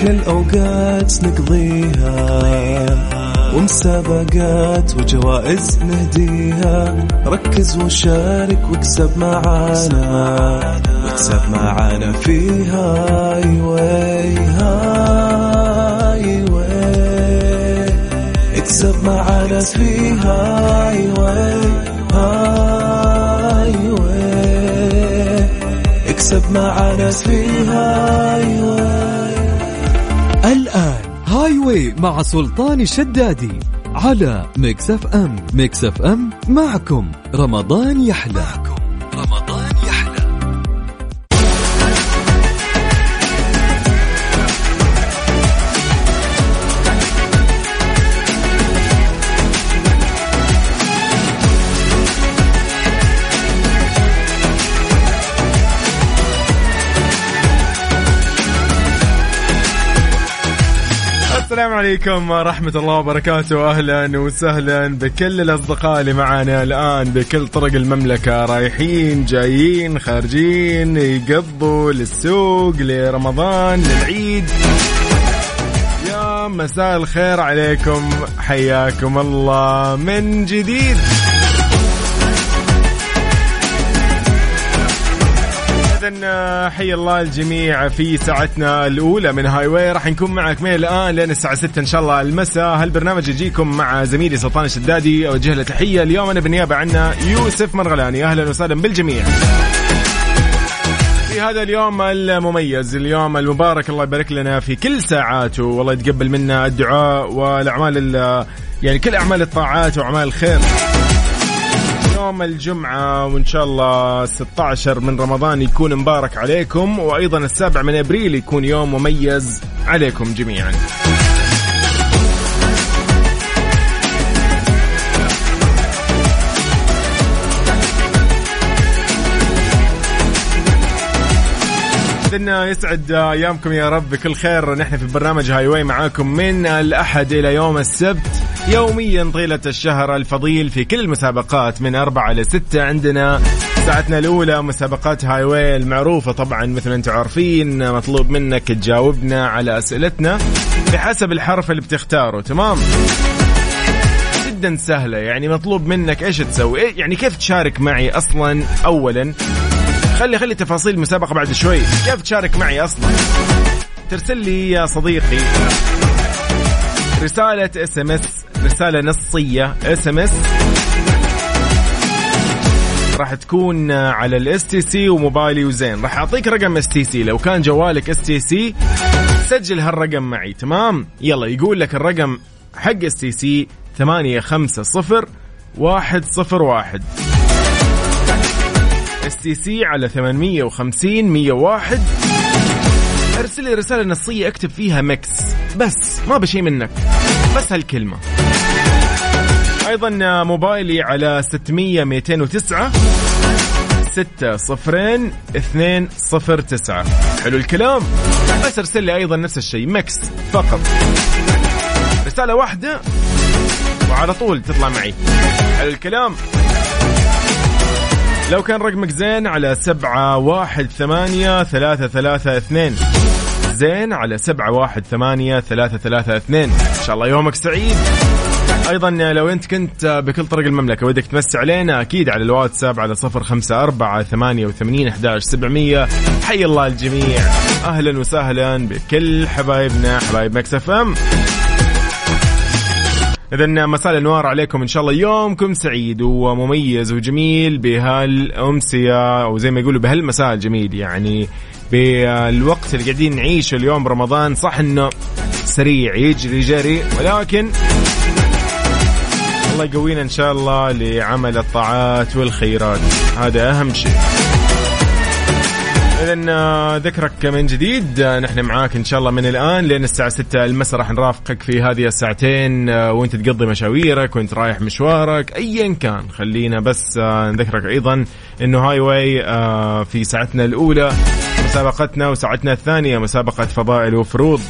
أحلى الأوقات نقضيها ومسابقات وجوائز نهديها. ركز وشارك واكسب معانا واكسب معانا في هاي واي هاي واي. اكسب معانا في هاي واي هاي واي. اكسب معانا في Highway. الآن Highway مع سلطان الشدادي على Mix FM. Mix FM معكم. رمضان يحلى. معكم السلام عليكم ورحمة الله وبركاته. أهلا وسهلا بكل الأصدقاء اللي معنا الآن بكل طرق المملكة. رايحين جايين خارجين يقضوا للسوق لرمضان للعيد. يا مساء الخير عليكم. حياكم الله من جديد. إذا حي الله الجميع في ساعتنا الأولى من هاي واي راح نكون معك من الآن لين الساعة 6 إن شاء الله. المساء هالبرنامج يجيكم مع زميلي سلطان الشدادي. أوجه له تحية. اليوم أنا بالنيابة عنا يوسف مرغلاني. أهلا وسهلا بالجميع. في هذا اليوم المميز اليوم المبارك الله يبارك لنا في كل ساعاته. والله يتقبل منا الدعاء والأعمال يعني كل أعمال الطاعات وأعمال الخير. يوم الجمعة وإن شاء الله 16 من رمضان يكون مبارك عليكم وأيضا السابع من أبريل يكون يوم مميز عليكم جميعا. إذن يسعد أيامكم يا رب بكل خير. نحن في برنامج Highway معاكم من الأحد إلى يوم السبت. يوميا طيلة الشهر الفضيل في كل المسابقات من أربعة لستة عندنا. ساعتنا الأولى مسابقات Highway المعروفة طبعا مثل ما أنتم عارفين مطلوب منك تجاوبنا على أسئلتنا بحسب الحرف اللي بتختاره تمام؟ جدا سهلة يعني مطلوب منك إيش تسوي؟ إيه يعني كيف تشارك معي أصلا؟ اولا خلي خلي تفاصيل المسابقة بعد شوي. كيف تشارك معي أصلا؟ ترسل لي يا صديقي رسالة اس ام اس رسالة نصية اس ام اس راح تكون على ال STC وموبايلي وزين. راح أعطيك رقم اس تي سي لو كان جوالك اس تي سي سجل هالرقم معي تمام؟ يلا يقول لك الرقم حق STC ثمانية خمسة صفر واحد صفر واحد. STC على ثمانمية وخمسين مية واحد. ارسل لي رسالة نصية اكتب فيها Mix. بس ما أبي شي منك. بس هالكلمة. أيضا موبايلي على 600 209 ستة صفرين اثنين صفر تسعة. حلو الكلام. بس ارسل لي أيضا نفس الشيء Mix فقط. رسالة واحدة وعلى طول تطلع معي. حلو الكلام. لو كان رقمك زين على سبعة واحد ثمانية ثلاثة ثلاثة اثنين. زين على سبعة واحد ثمانية ثلاثة ثلاثة اثنين. إن شاء الله يومك سعيد. أيضا لو أنت كنت بكل طرق المملكة ودك تمسي علينا أكيد على الواتساب على صفر خمسة أربعة ثمانية وثمانين أحداش سبعمية. حي الله الجميع. أهلا وسهلا بكل حبايبنا حبايب مكسف إم. إذا مساء الأنوار عليكم إن شاء الله. يومكم سعيد ومميز وجميل بهالأمسية أو زي ما يقولوا بهالمساء الجميل يعني بالوقت اللي قاعدين نعيشه اليوم رمضان صح إنه سريع يجري جري ولكن الله يقوينا إن شاء الله لعمل الطاعات والخيرات. هذا أهم شيء. إذا ذكرك من جديد. نحن معاك إن شاء الله من الآن لين الساعة 6 المساء راح نرافقك في هذه الساعتين. وأنت تقضي مشاويرك وأنت رايح مشوارك أيا كان. خلينا بس نذكرك أيضا إنه هاي واي في ساعتنا الأولى مسابقتنا وساعتنا الثانية مسابقة فضائل وفروض.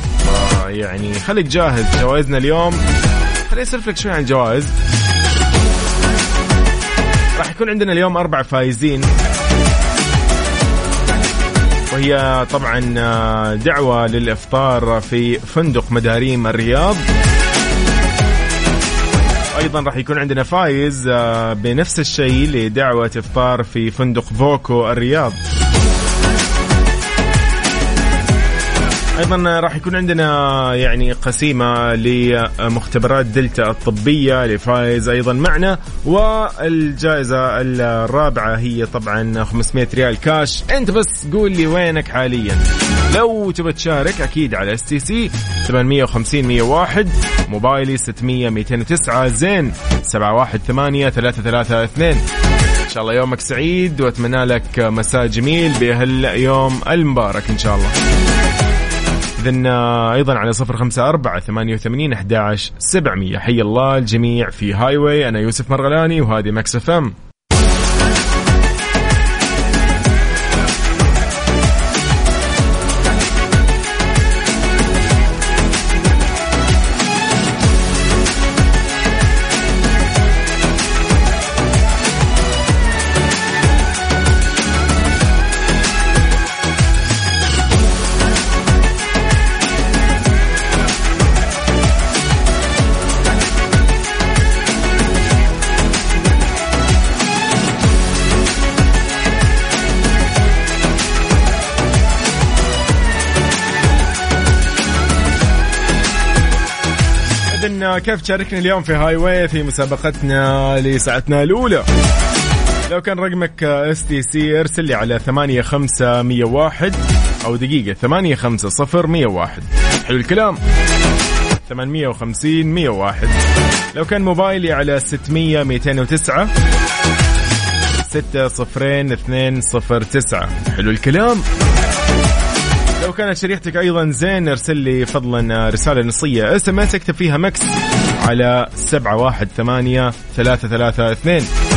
يعني خليك جاهز. جوائزنا اليوم خليني أسولف لك شوي عن الجوائز. راح يكون عندنا اليوم أربع فايزين. وهي طبعا آه، دعوة للإفطار في فندق مداريم الرياض. أيضا راح يكون عندنا فايز آه، بنفس الشيء لدعوة إفطار في فندق فوكو الرياض. أيضا راح يكون عندنا يعني قسيمة لمختبرات دلتا الطبية لفايز أيضا معنا والجائزة الرابعة هي طبعا 500 ريال كاش. أنت بس قول لي وينك حاليا؟ لو تبى تشارك أكيد على STC 850 101 موبايلي 600 209 زين 718 332 إن شاء الله يومك سعيد وأتمنى لك مساء جميل بهاليوم المبارك إن شاء الله. إذن آه، أيضا على صفر خمسة أربعة ثمانية وثمانين أحداش سبعمية. حي الله الجميع في Highway أنا يوسف مرغلاني وهذه Mix F كيف تشاركنا اليوم في Highway في مسابقتنا لساعتنا الأولى؟ لو كان رقمك STC ارسل لي على ثمانية خمسة مية واحد أو دقيقة ثمانية خمسة صفر مية واحد. حلو الكلام. 850 101 لو كان موبايلي على 600 209 6 صفرين 2 صفر 9 حلو الكلام. لو كانت شريحتك أيضا زين ارسل لي فضلا رسالة نصية. SMS اكتب فيها Mix على 718 332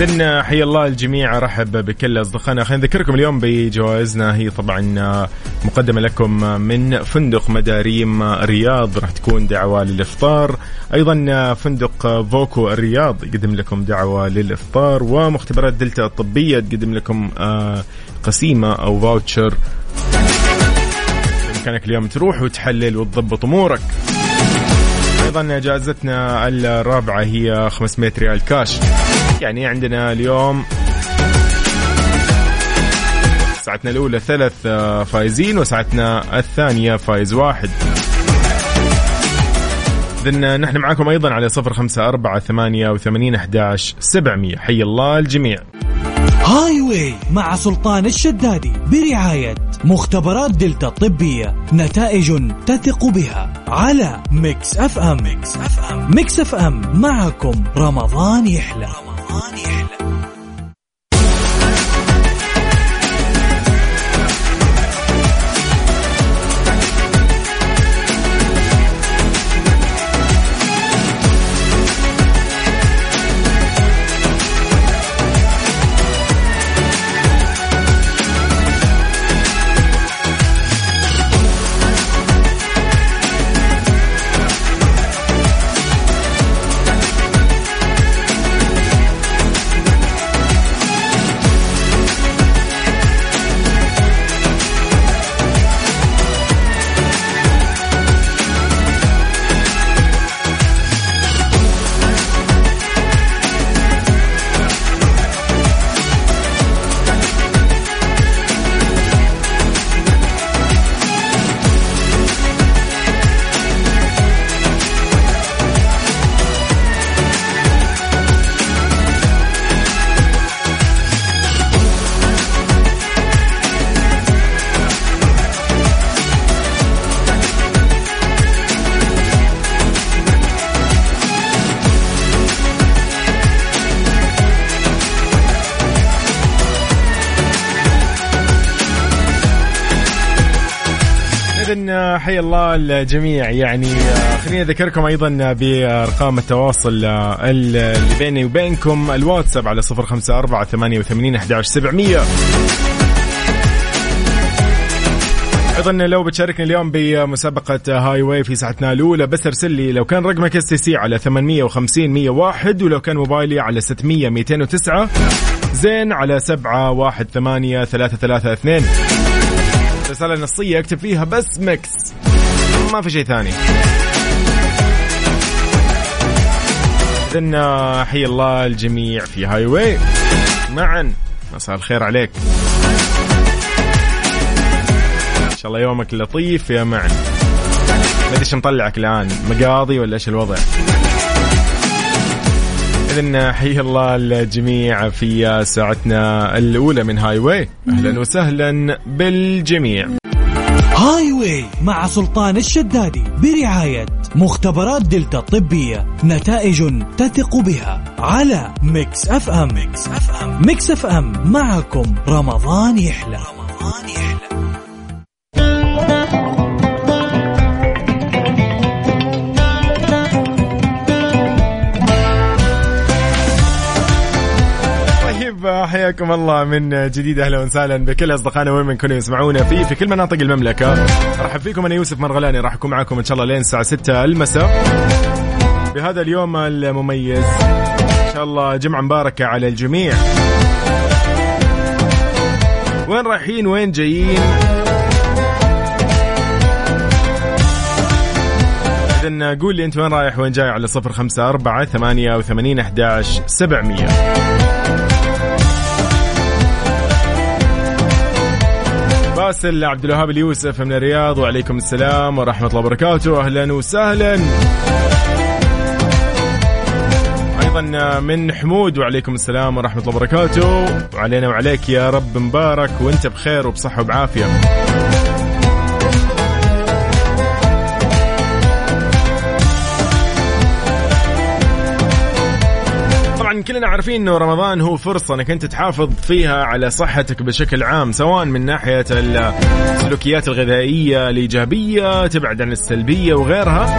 إذن حي الله الجميع. رحب بكل أصدقائنا. خلينا نذكركم اليوم بجوائزنا. هي طبعا مقدمة لكم من فندق مداريم الرياض راح تكون دعوة للإفطار. أيضا فندق voco الرياض يقدم لكم دعوة للإفطار. ومختبرات دلتا الطبية تقدم لكم قسيمة أو voucher. بإمكانك اليوم تروح وتحلل وتضبط أمورك. أيضا جائزتنا الرابعة هي 500 ريال كاش. يعني عندنا اليوم ساعتنا الأولى ثلاث فايزين وساعتنا الثانية فايز واحد. إذن نحن معاكم أيضا على صفر خمسة أربعة ثمانية وثمانين أحداش سبعمية. حي الله الجميع. Highway مع سلطان الشدادي برعاية مختبرات دلتا الطبية نتائج تثق بها على Mix FM. Mix FM, Mix FM. معكم رمضان يحلى. رمضان يحلى. اذا حي الله الجميع. يعني خليني أذكركم أيضا بأرقام التواصل اللي بيني وبينكم. الواتساب على صفر خمسة أربعة ثمانية وثمانين أحد سبعمية. أيضا لو بتشاركني اليوم بمسابقة Highway في ساعتنا الأولى بس ارسل لي لو كان رقمك STC على 850 101 ولو كان موبايلي على 600 209 زين على 7 1 8 3 3 2 رسالة نصية اكتب فيها بس Mix. ما في شيء ثاني. إذن حي الله الجميع في Highway معا. مساء الخير عليك. إن شاء الله يومك لطيف يا معن. ما أدري إيش مطلعك الآن. مقاضي ولا إيش الوضع؟ اذا حي الله الجميع في ساعتنا الأولى من Highway أهلا وسهلا بالجميع. Highway مع سلطان الشدادي برعاية مختبرات دلتا الطبية نتائج تثق بها على Mix FM. Mix FM. Mix FM. معكم رمضان يحلى. رمضان يحلى. حياكم الله من جديد أهلا وسهلا بكل أصدقائنا وين من كانوا يسمعونا في في كل مناطق المملكة. أرحب فيكم أنا يوسف مرغلاني راح أكون معكم إن شاء الله لين الساعة 6 المساء. بهذا اليوم المميز إن شاء الله جمعة مباركة على الجميع. وين رايحين؟ وين جايين؟ إذا قول لي أنت وين رايح؟ وين جاي؟ على صفر خمسة أربعة ثمانية وثمانين أحداش سبعمية. باسل عبد الوهاب اليوسف من الرياض وعليكم السلام ورحمة الله وبركاته. أهلا وسهلا. أيضا من حمود وعليكم السلام ورحمة الله وبركاته. وعلينا وعليك يا رب مبارك وأنت بخير وبصحة وبعافية. كلنا عارفين إنه رمضان هو فرصة إنك أنت تحافظ فيها على صحتك بشكل عام سواء من ناحية السلوكيات الغذائية الإيجابية تبعد عن السلبية وغيرها.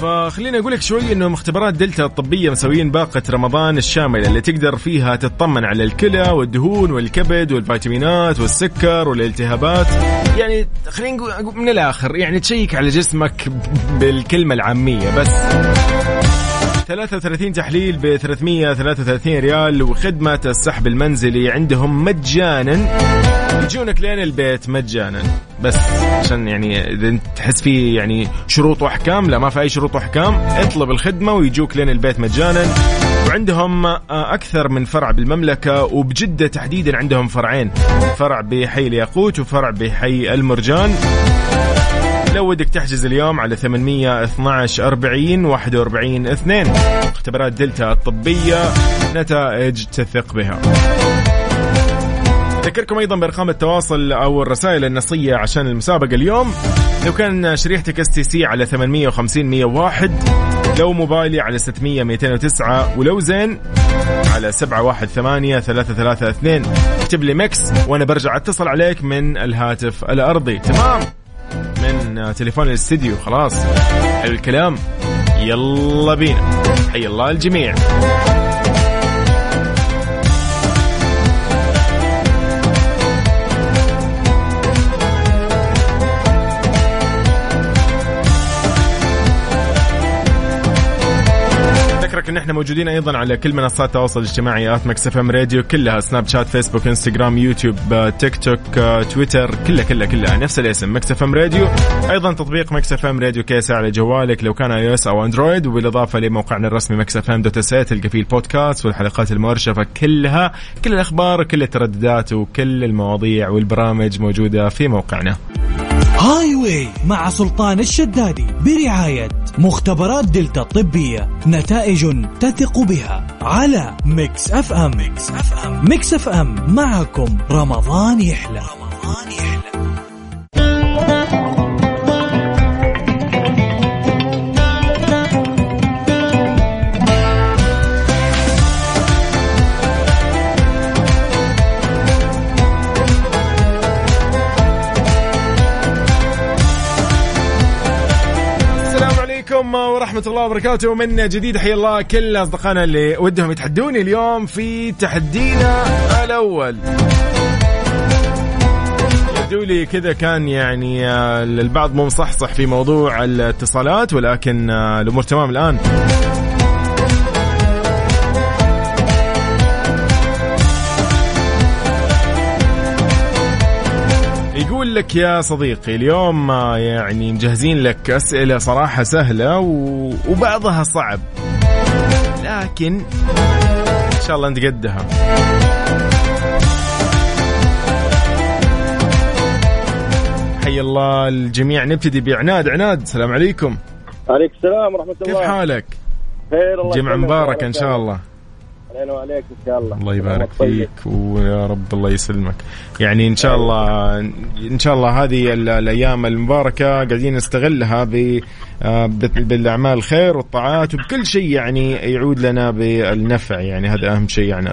فخليني أقول لك شوي إنه مختبرات دلتا الطبية مسويين باقة رمضان الشاملة اللي تقدر فيها تطمن على الكلى والدهون والكبد والفيتامينات والسكر والالتهابات. يعني خلينا نقول من الآخر يعني تشيك على جسمك بالكلمة العامية بس. 33 تحليل ب 333 ريال وخدمة السحب المنزلي عندهم مجانا. يجونك لين البيت مجانا. بس عشان يعني إذا أنت تحس في يعني شروط وأحكام لا ما في أي شروط وأحكام اطلب الخدمة ويجوك لين البيت مجانا. وعندهم أكثر من فرع بالمملكة وبجدة تحديدا عندهم فرعين. فرع بحي الياقوت وفرع بحي المرجان. ودك تحجز اليوم على 812 40 41 2 اختبارات دلتا الطبية نتائج تثق بها. أذكركم أيضا بأرقام التواصل أو الرسائل النصية عشان المسابقة اليوم. لو كان شريحتك STC على 850 101 لو موبايلي على 600 209 ولو زين على 718 332 اكتب لي Mix وأنا برجع أتصل عليك من الهاتف الأرضي. تمام؟ من تليفون الاستديو. خلاص. حلو الكلام. يلا بينا. حي الله الجميع. ان إحنا موجودين أيضا على كل منصات التواصل الاجتماعي at Mix FM Radio كلها سناب شات فيسبوك إنستغرام يوتيوب تيك توك تويتر كلها كلها كلها نفس الاسم Mix FM Radio. أيضا تطبيق Mix FM Radio كيس على جوالك لو كان iOS أو Android وبالإضافة لموقعنا الرسمي Mix FM dot SA تلقى فيه البودكاست والحلقات المرشفة كلها كل الأخبار كل الترددات وكل المواضيع والبرامج موجودة في موقعنا. Highway مع سلطان الشدادي برعاية مختبرات دلتا الطبية نتائج تثق بها على Mix FM. Mix FM. Mix FM. معكم رمضان يحلى. رمضان يحلى. عليكم ورحمة الله وبركاته. من جديد حيا الله كل أصدقائنا اللي ودهم يتحدوني اليوم في تحدينا الأول. يبدو كذا كان يعني آه، البعض مو مصحصح في موضوع الاتصالات ولكن آه، الأمور تمام الآن. لك يا صديقي اليوم آه، يعني مجهزين لك أسئلة صراحة سهلة و... وبعضها صعب. لكن إن شاء الله أنت قدها حي الله الجميع. نبتدي بعناد. عناد السلام عليكم. عليك السلام ورحمة كيف الله. حالك؟ خير الله جمعة. مباركة إن شاء الله. علينا وعليك إن شاء الله. الله يبارك طيب. فيك ويا رب الله يسلمك. يعني إن شاء الله إن شاء الله هذه ال- الأيام المباركة قاعدين نستغلها ب آه، بالأعمال الخير والطاعات وبكل شيء يعني يعود لنا بالنفع. يعني هذا أهم شيء يعني.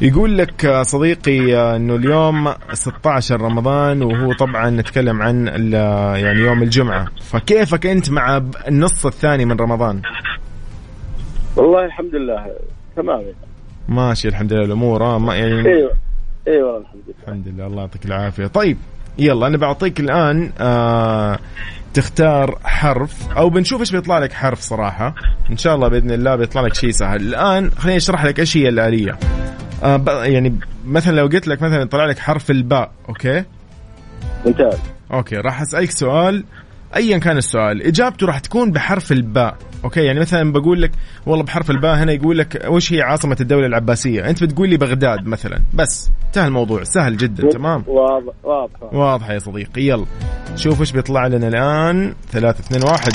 يقول لك آه، صديقي آه، إنه اليوم 16 رمضان وهو طبعا نتكلم عن يعني يوم الجمعة. فكيفك أنت مع النص الثاني من رمضان؟ والله الحمد لله. تمام. ماشي الحمد لله الأمور آه ما يعني أيوه. أيوه الحمد لله. الحمد لله الله يعطيك العافية. طيب يلا أنا بعطيك الآن آه تختار حرف أو بنشوف إيش بيطلع لك حرف صراحة. إن شاء الله بإذن الله بيطلع لك شيء سهل. الآن خليني أشرح لك إيش هي الآلية. آه يعني مثلا لو قلت لك مثلا طلع لك حرف الباء okay؟ ممتاز. okay راح أسألك سؤال ايا كان السؤال إجابته راح تكون بحرف الباء. أوكي يعني مثلا بقول لك والله بحرف الباء هنا يقول لك وش هي عاصمة الدولة العباسية؟ أنت بتقول لي بغداد مثلا بس انتهى الموضوع سهل جدا تمام؟ واضح واضح. واضحه يا صديقي يلا. شوف إيش بيطلع لنا الآن. ثلاثة اثنين واحد.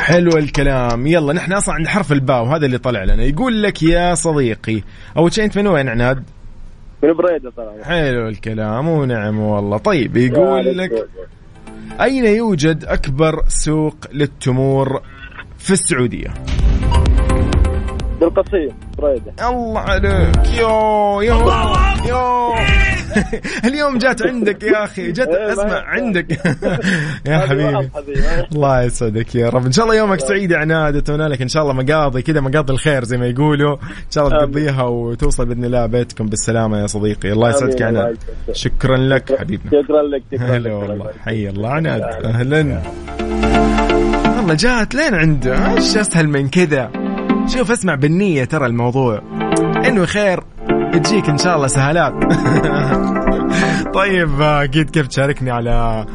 حلو الكلام. يلا نحن أصلا عند حرف الباء وهذا اللي طلع لنا. يقول لك يا صديقي اول شيء انت من وين عناد؟ من بريدة صراحة حلو الكلام ونعم والله. طيب يقول لك أين يوجد أكبر سوق للتمور في السعودية؟ بالقصيم بريدة الله عليك. يو يو يو. اليوم جات عندك يا أخي جات إيه، أسمع عندك. يا حبيبي؟ الله يسعدك يا رب. إن شاء الله يومك سعيد يا عناد. أتمنى لك إن شاء الله مقاضي كذا مقاضي الخير زي ما يقولوا. إن شاء الله. تقضيها وتوصل بإذن الله بيتكم بالسلامة يا صديقي. الله يسعدك يا عناد. شكرا لك حبيبنا. شكرا لك شكرا لك. هلا والله. حي الله. عناد أهلا. والله جات لين عنده إيش أسهل من كذا؟ شوف اسمع بالنية ترى الموضوع. إنه خير تجيك إن شاء الله سهالات. طيب آه، أكيد كيف تشاركني على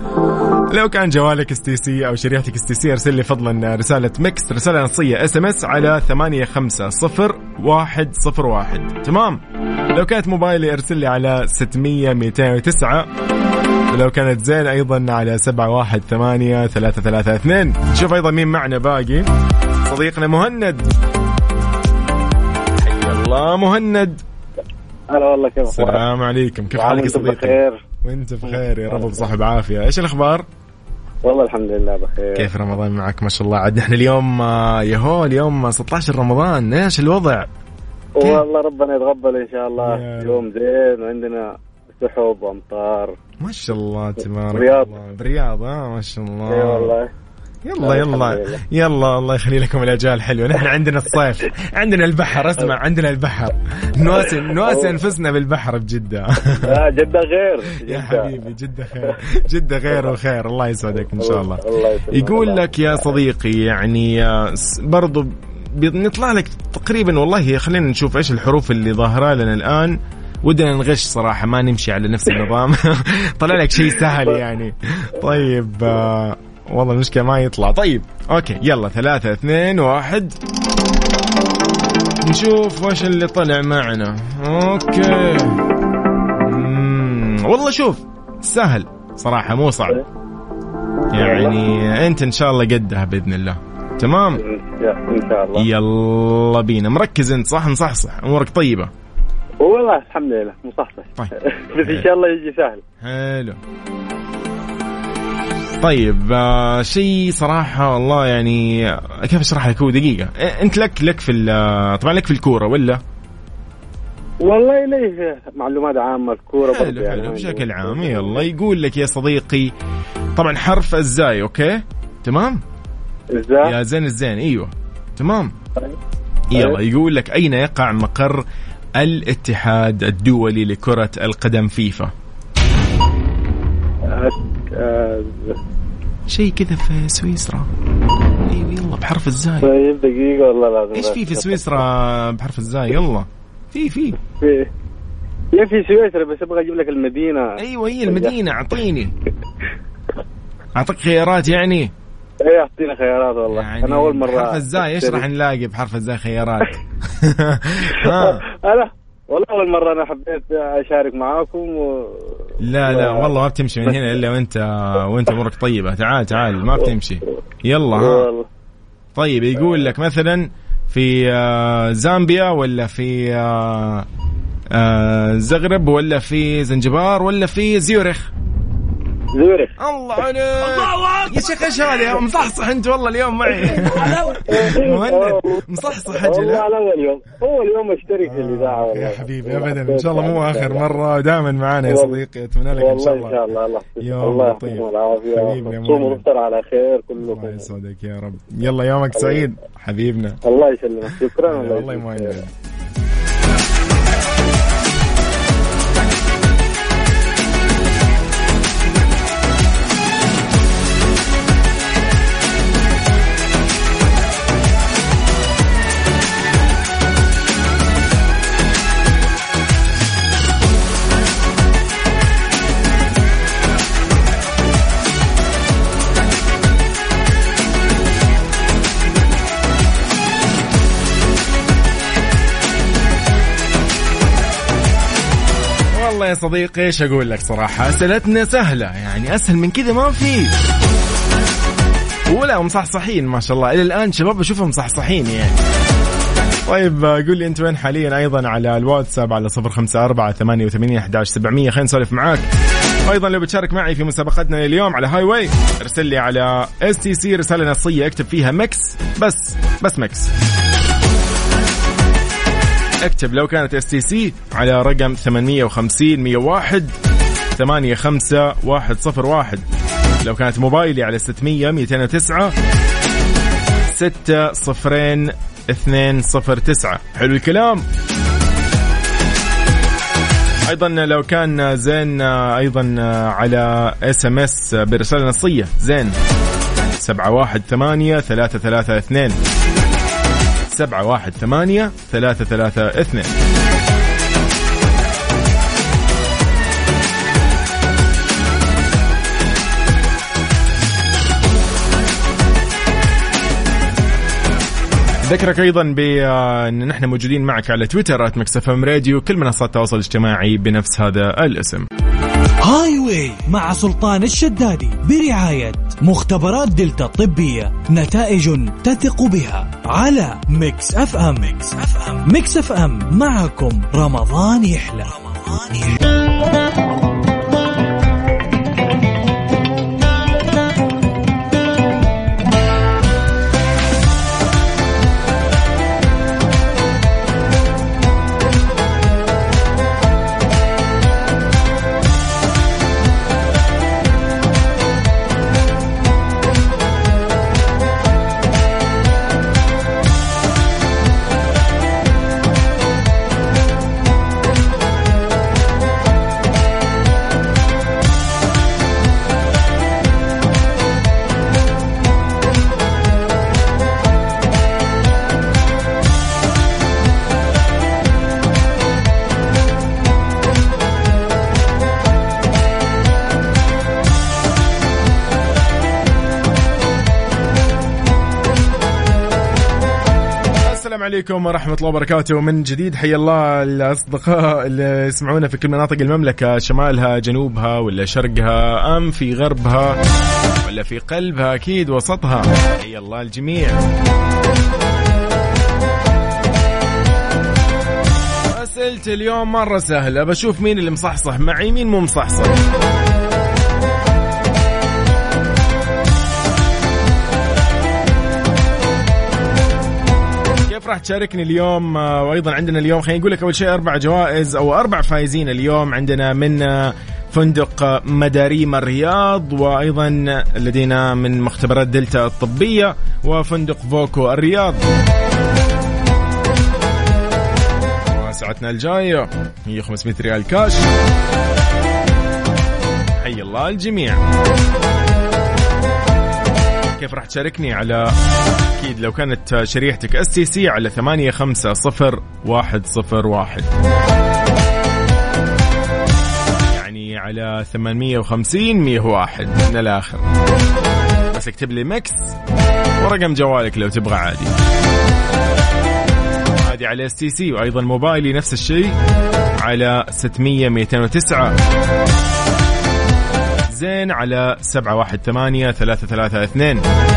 لو كان جوالك اس تي سي أو شريحتك اس تي سي أرسل لي فضلا رسالة Mix رسالة نصية SMS على 850101 تمام؟ لو كانت موبايلي أرسل لي على 600 209 ولو كانت زين أيضا على 718 332 شوف أيضا مين معنا باقي. صديقنا مهند. الله. مهند. هلا والله كيف؟ السلام عليكم. كيف حالك يا صديقي؟ بخير وأنت بخير يا رب بصحة بعافية إيش الأخبار؟ والله الحمد لله بخير. كيف رمضان معك؟ ما شاء الله. عاد نحن اليوم آه، يهو اليوم 16 رمضان. إيش الوضع؟ والله ربنا يتقبل إن شاء الله. يوم زين وعندنا سحب وأمطار. ما شاء الله تبارك. الله. برياض آه ما شاء الله. إي والله. يلا يلا. يلا. الله يخلي لكم الاجواء الحلوه نحن عندنا الصيف عندنا البحر اسمع عندنا البحر. نواسي نواسي أنفسنا بالبحر بجدة. آه جدة غير يا. حبيبي جدة خير جدة خير وخير. الله يسعدك إن شاء الله. يقول لك يا صديقي يعني آه، برضو بنطلع لك تقريبا والله خلينا نشوف إيش الحروف اللي ظاهرة لنا الآن. ودنا نغش صراحة ما نمشي على نفس النظام. طلع لك شيء سهل يعني. طيب آه والله المشكلة ما يطلع. طيب okay يلا ثلاثة اثنين واحد. نشوف وش اللي طلع معنا. okay. مم. والله شوف سهل. صراحة مو صعب. يعني أنت إن شاء الله قدها بإذن الله. تمام؟ إن شاء الله. يلا بينا. مركز أنت صح؟ نصحصح أمورك طيبة. والله الحمد لله مصحصح. طيب. بس إن شاء الله يجي سهل. حلو. طيب آه شيء صراحة والله يعني آه، كيف اشرح لك؟ هو دقيقة. إيه، أنت لك لك في ال- طبعا لك في الكورة ولا؟ والله ليه معلومات عامة الكورة برضه حلو يعني حلو بشكل عام. يلا يقول لك يا صديقي طبعا حرف الزاي okay؟ تمام؟ إزاي يا زين الزين أيوه. تمام؟ طيب. يلا يقول لك أين يقع مقر الاتحاد الدولي لكرة القدم فيفا؟ آه، شيء كذا في سويسرا. أيوه يلا بحرف الزاي. طيب دقيقة والله لازم إيش في في سويسرا بحرف الزاي؟ يلا. في في. في يا في سويسرا بس أبغى أجيب لك المدينة. أيوه هي المدينة أعطيني. أعطيك خيارات يعني؟ إيه اعطينا خيارات والله. يعني أنا أول مرة بحرف الزاي إيش راح نلاقي بحرف الزاي خيارات؟ أنا والله أول مرة أنا حبيت أشارك معاكم و... لا لا والله ما بتمشي من هنا إلا وانت وأنت أمورك طيبة. تعال تعال ما بتمشي. يلا ها. طيب يقول لك مثلا في آه، زامبيا ولا في آه، آه، زغرب ولا في زنجبار ولا في زيورخ؟ زورخ الله عليك يا شيخ إيش هذا؟ مصحصح أنت والله اليوم معي. مهند. مصحصح أجل والله أول يوم. أول يوم أشترك في الإذاعة والله. يا حبيبي ابدا. إن شاء الله مو آخر مرة دائما معانا يا صديقي. أتمنى لك إن شاء إن شاء الله. الله الله الله. يعطيكم حبيبي يا صوموا. وافطر على خير الله كلكم يسعدك يا رب. يلا يومك سعيد. حبيبنا. الله يسلمك. شكرا. الله يجزيك صديقي إيش أقول لك صراحة؟ أسئلتنا سهلة يعني أسهل من كذا ما في. ولا مصحصحين ما شاء الله. إلى الآن شباب أشوفهم مصحصحين يعني. طيب قول لي أنت وين حاليا؟ أيضا على الواتساب على صفر خمسة أربعة ثمانية وثمانية أحداش سبعمية. خلينا نسولف معاك. وأيضا لو بتشارك معي في مسابقتنا اليوم على Highway ارسل لي على STC رسالة نصية أكتب فيها Mix بس بس Mix اكتب لو كانت STC على رقم 850 101 85101 لو كانت موبايلي على 600 209 6 صفرين 209 حلو الكلام. أيضا لو كان زين أيضا على SMS برسالة نصية. زين. 718 332 سبعة واحد ثمانية ثلاثة ثلاثة اثنين. ذكرك أيضا بان نحن موجودين معك على تويتر ام راديو كل منصات التواصل الاجتماعي بنفس هذا الاسم. Highway مع سلطان الشدادي برعاية مختبرات دلتا الطبية نتائج تثق بها على Mix FM. Mix FM. Mix FM. معكم رمضان يحلى رمضان يحلى. عليكم ورحمة الله وبركاته. من جديد حيا الله الأصدقاء اللي يسمعونا في كل مناطق المملكة شمالها جنوبها ولا شرقها أم في غربها ولا في قلبها أكيد وسطها. حيا الله الجميع. أسئلة اليوم مرة سهلة بشوف مين اللي مصحصح. معي مين مو مصحصح؟ كيف راح تشاركني اليوم؟ آه، وأيضا عندنا اليوم خلينا نقول لك أول شيء أربع جوائز أو أربع فايزين اليوم عندنا من آه، فندق مداريم الرياض وأيضا لدينا من مختبرات دلتا الطبية وفندق فوكو الرياض. ساعتنا الجاية هي 500 ريال كاش. حي الله الجميع. كيف راح تشاركني على أكيد لو كانت شريحتك STC على ثمانية خمسة صفر واحد صفر واحد. يعني على ثمانمية وخمسين مية واحد من الآخر. بس اكتب لي Mix ورقم جوالك لو تبغى عادي. عادي على STC وأيضا موبايلي نفس الشيء على 600 209 زين على 718 332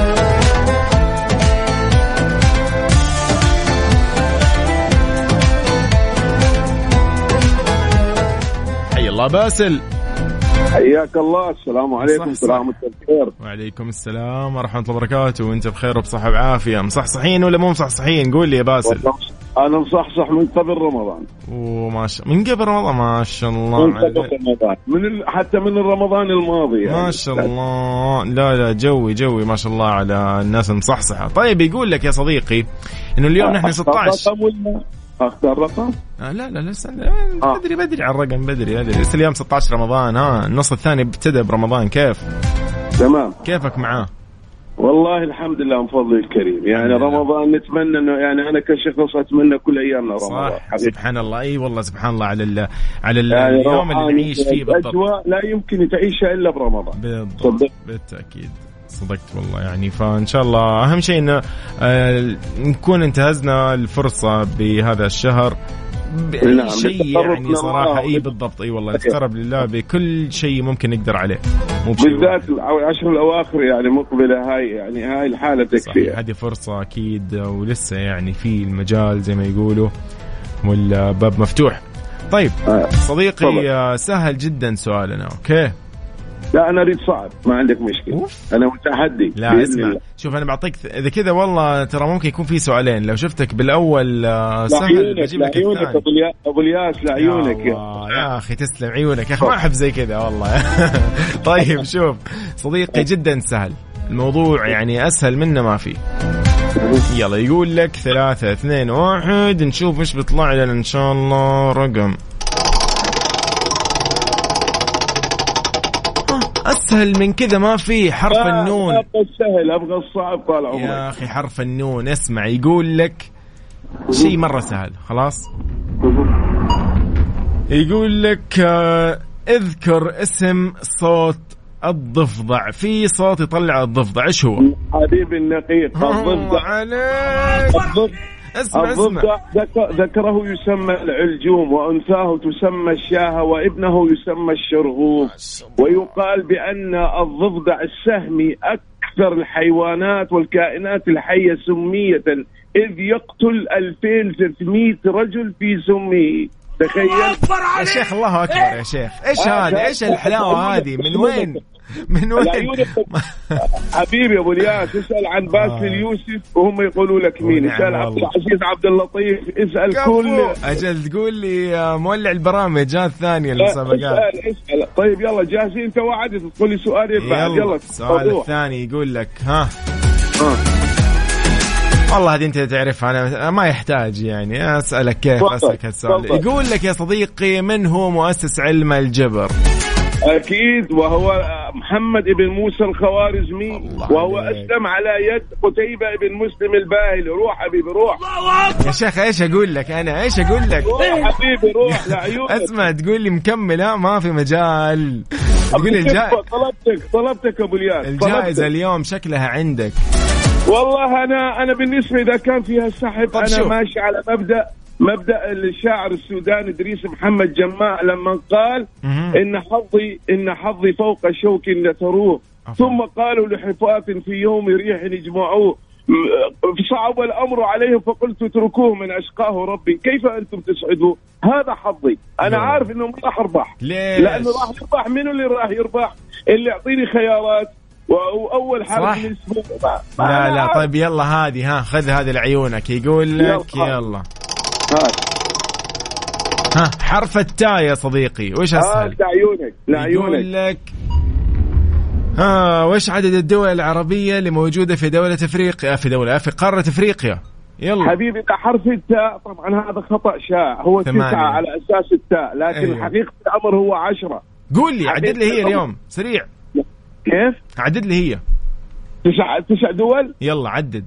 الله. باسل. حياك الله. السلام عليكم. ورحمة الخير. وعليكم السلام ورحمة الله وبركاته. وأنت بخير وبصحة وعافية. مصحصحين ولا مو مصحصحين؟ قول لي يا باسل. أنا مصحصح من قبل رمضان. وما شاء من قبل رمضان؟ ما شاء الله. من قبل. رمضان. من ال... حتى من رمضان الماضي يعني. ما شاء الله. لا لا جوي جوي ما شاء الله على الناس المصحصحة. طيب يقول لك يا صديقي إنه اليوم نحن 16 اختار رقم؟ آه لا لا لسه بدري بدري على الرقم بدري بدري. لسه اليوم 16 رمضان ها النص الثاني ابتدى برمضان. كيف؟ تمام. كيفك معاه؟ والله الحمد لله من فضل الكريم. يعني. رمضان نتمنى انه يعني أنا كشخص أتمنى كل أيامنا رمضان. صح حقيقة. سبحان الله. إي والله سبحان الله على ال على ال يعني اليوم اللي نعيش فيه بالضبط. الأجواء لا يمكن تعيشها إلا برمضان. بالضبط صدق بالتأكيد. صدقت والله يعني. فإن شاء الله أهم شيء إنه آه، نكون انتهزنا الفرصة بهذا الشهر. باي نعم، شيء يعني صراحة. إي بالضبط إي والله نتقرب لله بكل شيء ممكن نقدر عليه. مو بالذات العشر الأواخر يعني مقبلة هاي يعني هاي الحالة تكفيها هذه فرصة أكيد ولسه يعني في المجال زي ما يقولوا والباب مفتوح. طيب آه. صديقي. آه، سهل جدا سؤالنا okay؟ لا أنا أريد صعب ما عندك مشكلة. أوف. أنا متحدي لا اسمع. الله. شوف أنا بعطيك إذا كذا والله ترى ممكن يكون في سؤالين. لو شفتك بالأول آه، سهل لعيونك بجيب لك لعيونك أبو الياس لعيونك يا, الله، يا أخي تسلم عيونك. يا أخي ما أحب زي كذا والله. طيب شوف صديقي جدا سهل. الموضوع يعني أسهل منه ما في يلا يقول لك ثلاثة اثنين واحد. نشوف إيش بيطلع لنا إن شاء الله. رقم. اسهل من كذا ما في حرف النون. أبغى السهل أبغى الصعب طال عمرك. يا أخي حرف النون. اسمع يقول لك شيء مرة سهل. خلاص؟ يقول لك آه، اذكر اسم صوت الضفدع. في صوت يطلع الضفدع إيش هو؟ حبيبي النقيق الضفدع. عليك. الضفدع. اسمع اسمع ذكره يسمى العلجوم وأنثاه تسمى الشاهه وابنه يسمى الشرغوف ويقال بأن الضفدع السهمي أكثر الحيوانات والكائنات الحية سمية إذ يقتل 2300 رجل في سمه تخيل يا شيخ الله أكبر يا شيخ إيش آه، هذا؟ إيش الحلاوة هذه؟ من وين؟ من وين؟ العيون حبيبي أبو الياس اسأل عن باسل آه. يوسف وهم يقولوا لك مين اسأل عبد. العزيز عبد اللطيف اسأل كل أجل تقول لي مولع البرامج ها الثانية لا، المسابقات اسأل اسأل طيب يلا جاهزين انت وعد تقول لي سؤالين بعد يلا السؤال. الثاني يقول لك ها آه. والله هذه انت تعرفها أنا ما يحتاج يعني أسألك كيف أسألك هالسؤال. يقول لك يا صديقي من هو مؤسس علم الجبر؟ أكيد وهو محمد بن موسى الخوارزمي وهو. أسلم على يد قتيبة بن مسلم الباهلي روح حبيبي روح يا شيخ إيش أقول لك أنا إيش أقول لك؟ روح حبيبي روح لعيونك أسمع تقول لي مكمل ها ما في مجال تقول لي الجا... طلبتك طلبتك أبو الياس الجائزة. اليوم شكلها عندك والله أنا أنا بالنسبة إذا كان فيها سحب أنا شوف. ماشي على مبدأ مبدأ الشاعر السوداني إدريس محمد جماع لما قال. إن حظي إن حظي فوق شوك لتروه. ثم قالوا لحفاة في يوم ريح اجمعوه م- صعب الأمر عليهم فقلت اتركوه من أشقاه ربي كيف أنتم تسعدوا هذا حظي أنا لا. عارف انه ما راح أربح ليش؟ لأنه راح يربح منو اللي راح يربح اللي يعطيني خيارات وأول. حرف من لا لا. طيب يلا هذه ها خذ هذه لعيونك يقول لك يلا. يلا. ها حرف التاء يا صديقي وش أسهل؟ لعيونك لعيونك يقول لك ها وش عدد الدول العربية اللي موجودة في دولة إفريقيا في دولة في قارة إفريقيا؟ يلا. حبيبي حرف التاء طبعا هذا خطأ شائع. هو ثمانية. تسعة على أساس التاء لكن أيوه. حقيقة الأمر هو عشرة. قول لي عدد لي هي اليوم سريع. كيف؟ عدد لي هي. تسع تسع دول؟ يلا عدد.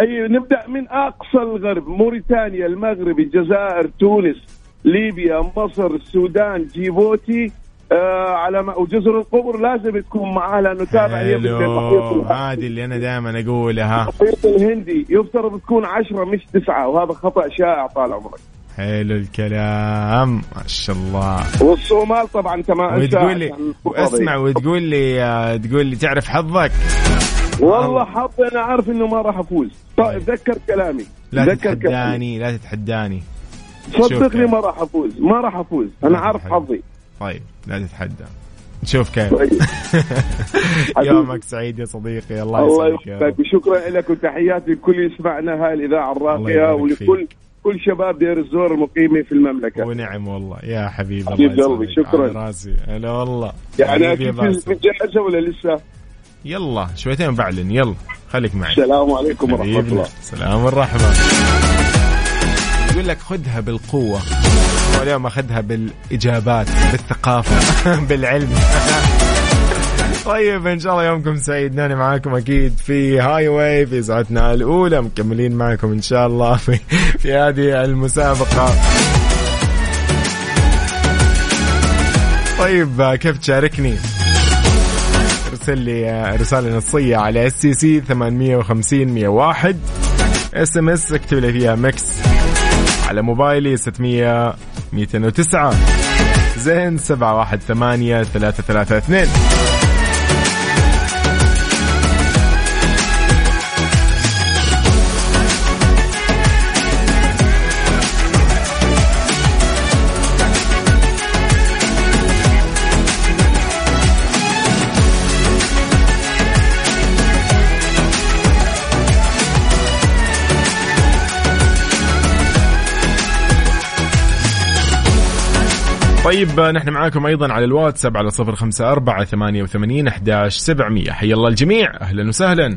أي نبدأ من أقصى الغرب موريتانيا المغرب الجزائر تونس ليبيا مصر السودان جيبوتي آه على ما وجزر القمر لازم تكون معاه لأنه تابع هي. هذه اللي أنا دائما أقولها المحيط الهندي يفترض تكون عشرة مش تسعة وهذا خطأ شائع طال عمرك. حلو الكلام ما شاء الله. والصومال طبعا كما أنسى وتقول لي اسمع وتقول لي آه، تقول لي تعرف حظك؟ والله حظي أنا عارف إنه ما راح أفوز. طيب ذكر كلامي. لا ذكر كلامي. تتحداني لا تتحداني. صدقني. ما راح أفوز. ما راح أفوز. أنا عارف. حظي. طيب لا تتحدى. نشوف كيف. طيب. يومك سعيد يا صديقي الله الله يسعدك يوفقك. وشكرا لك وتحياتي لكل يسمعنا هاي الإذاعة الله الراقية ولكل كل شباب دير الزور المقيمين في المملكة. ونعم والله. يا حبيبي الله حبيب قلبي، يسعدك. شكراً. على راسي. هلا والله. يعني أكيد باسم. متجهزه ولا لسه؟ يلا شويتين بعلن يلا خليك معي. السلام عليكم ورحمة الله. سلام والرحمة. يقول لك خذها بالقوة. واليوم أخذها بالإجابات بالثقافة بالعلم. طيب إن شاء الله يومكم سعيد. تراني معاكم أكيد في Highway في ساعتنا الأولى. مكملين معكم إن شاء الله في, في هذه المسابقة. طيب كيف تشاركني؟ ارسل لي رسالة نصية على STC 850 101 اس ام اس اكتب لي فيها ميكس على موبايلي 600 209 زين 718 332 طيب نحن معاكم أيضا على الواتساب على صفر خمسة أربعة ثمانية وثمانين أحداش سبعمية. حيا الله الجميع. أهلا وسهلا.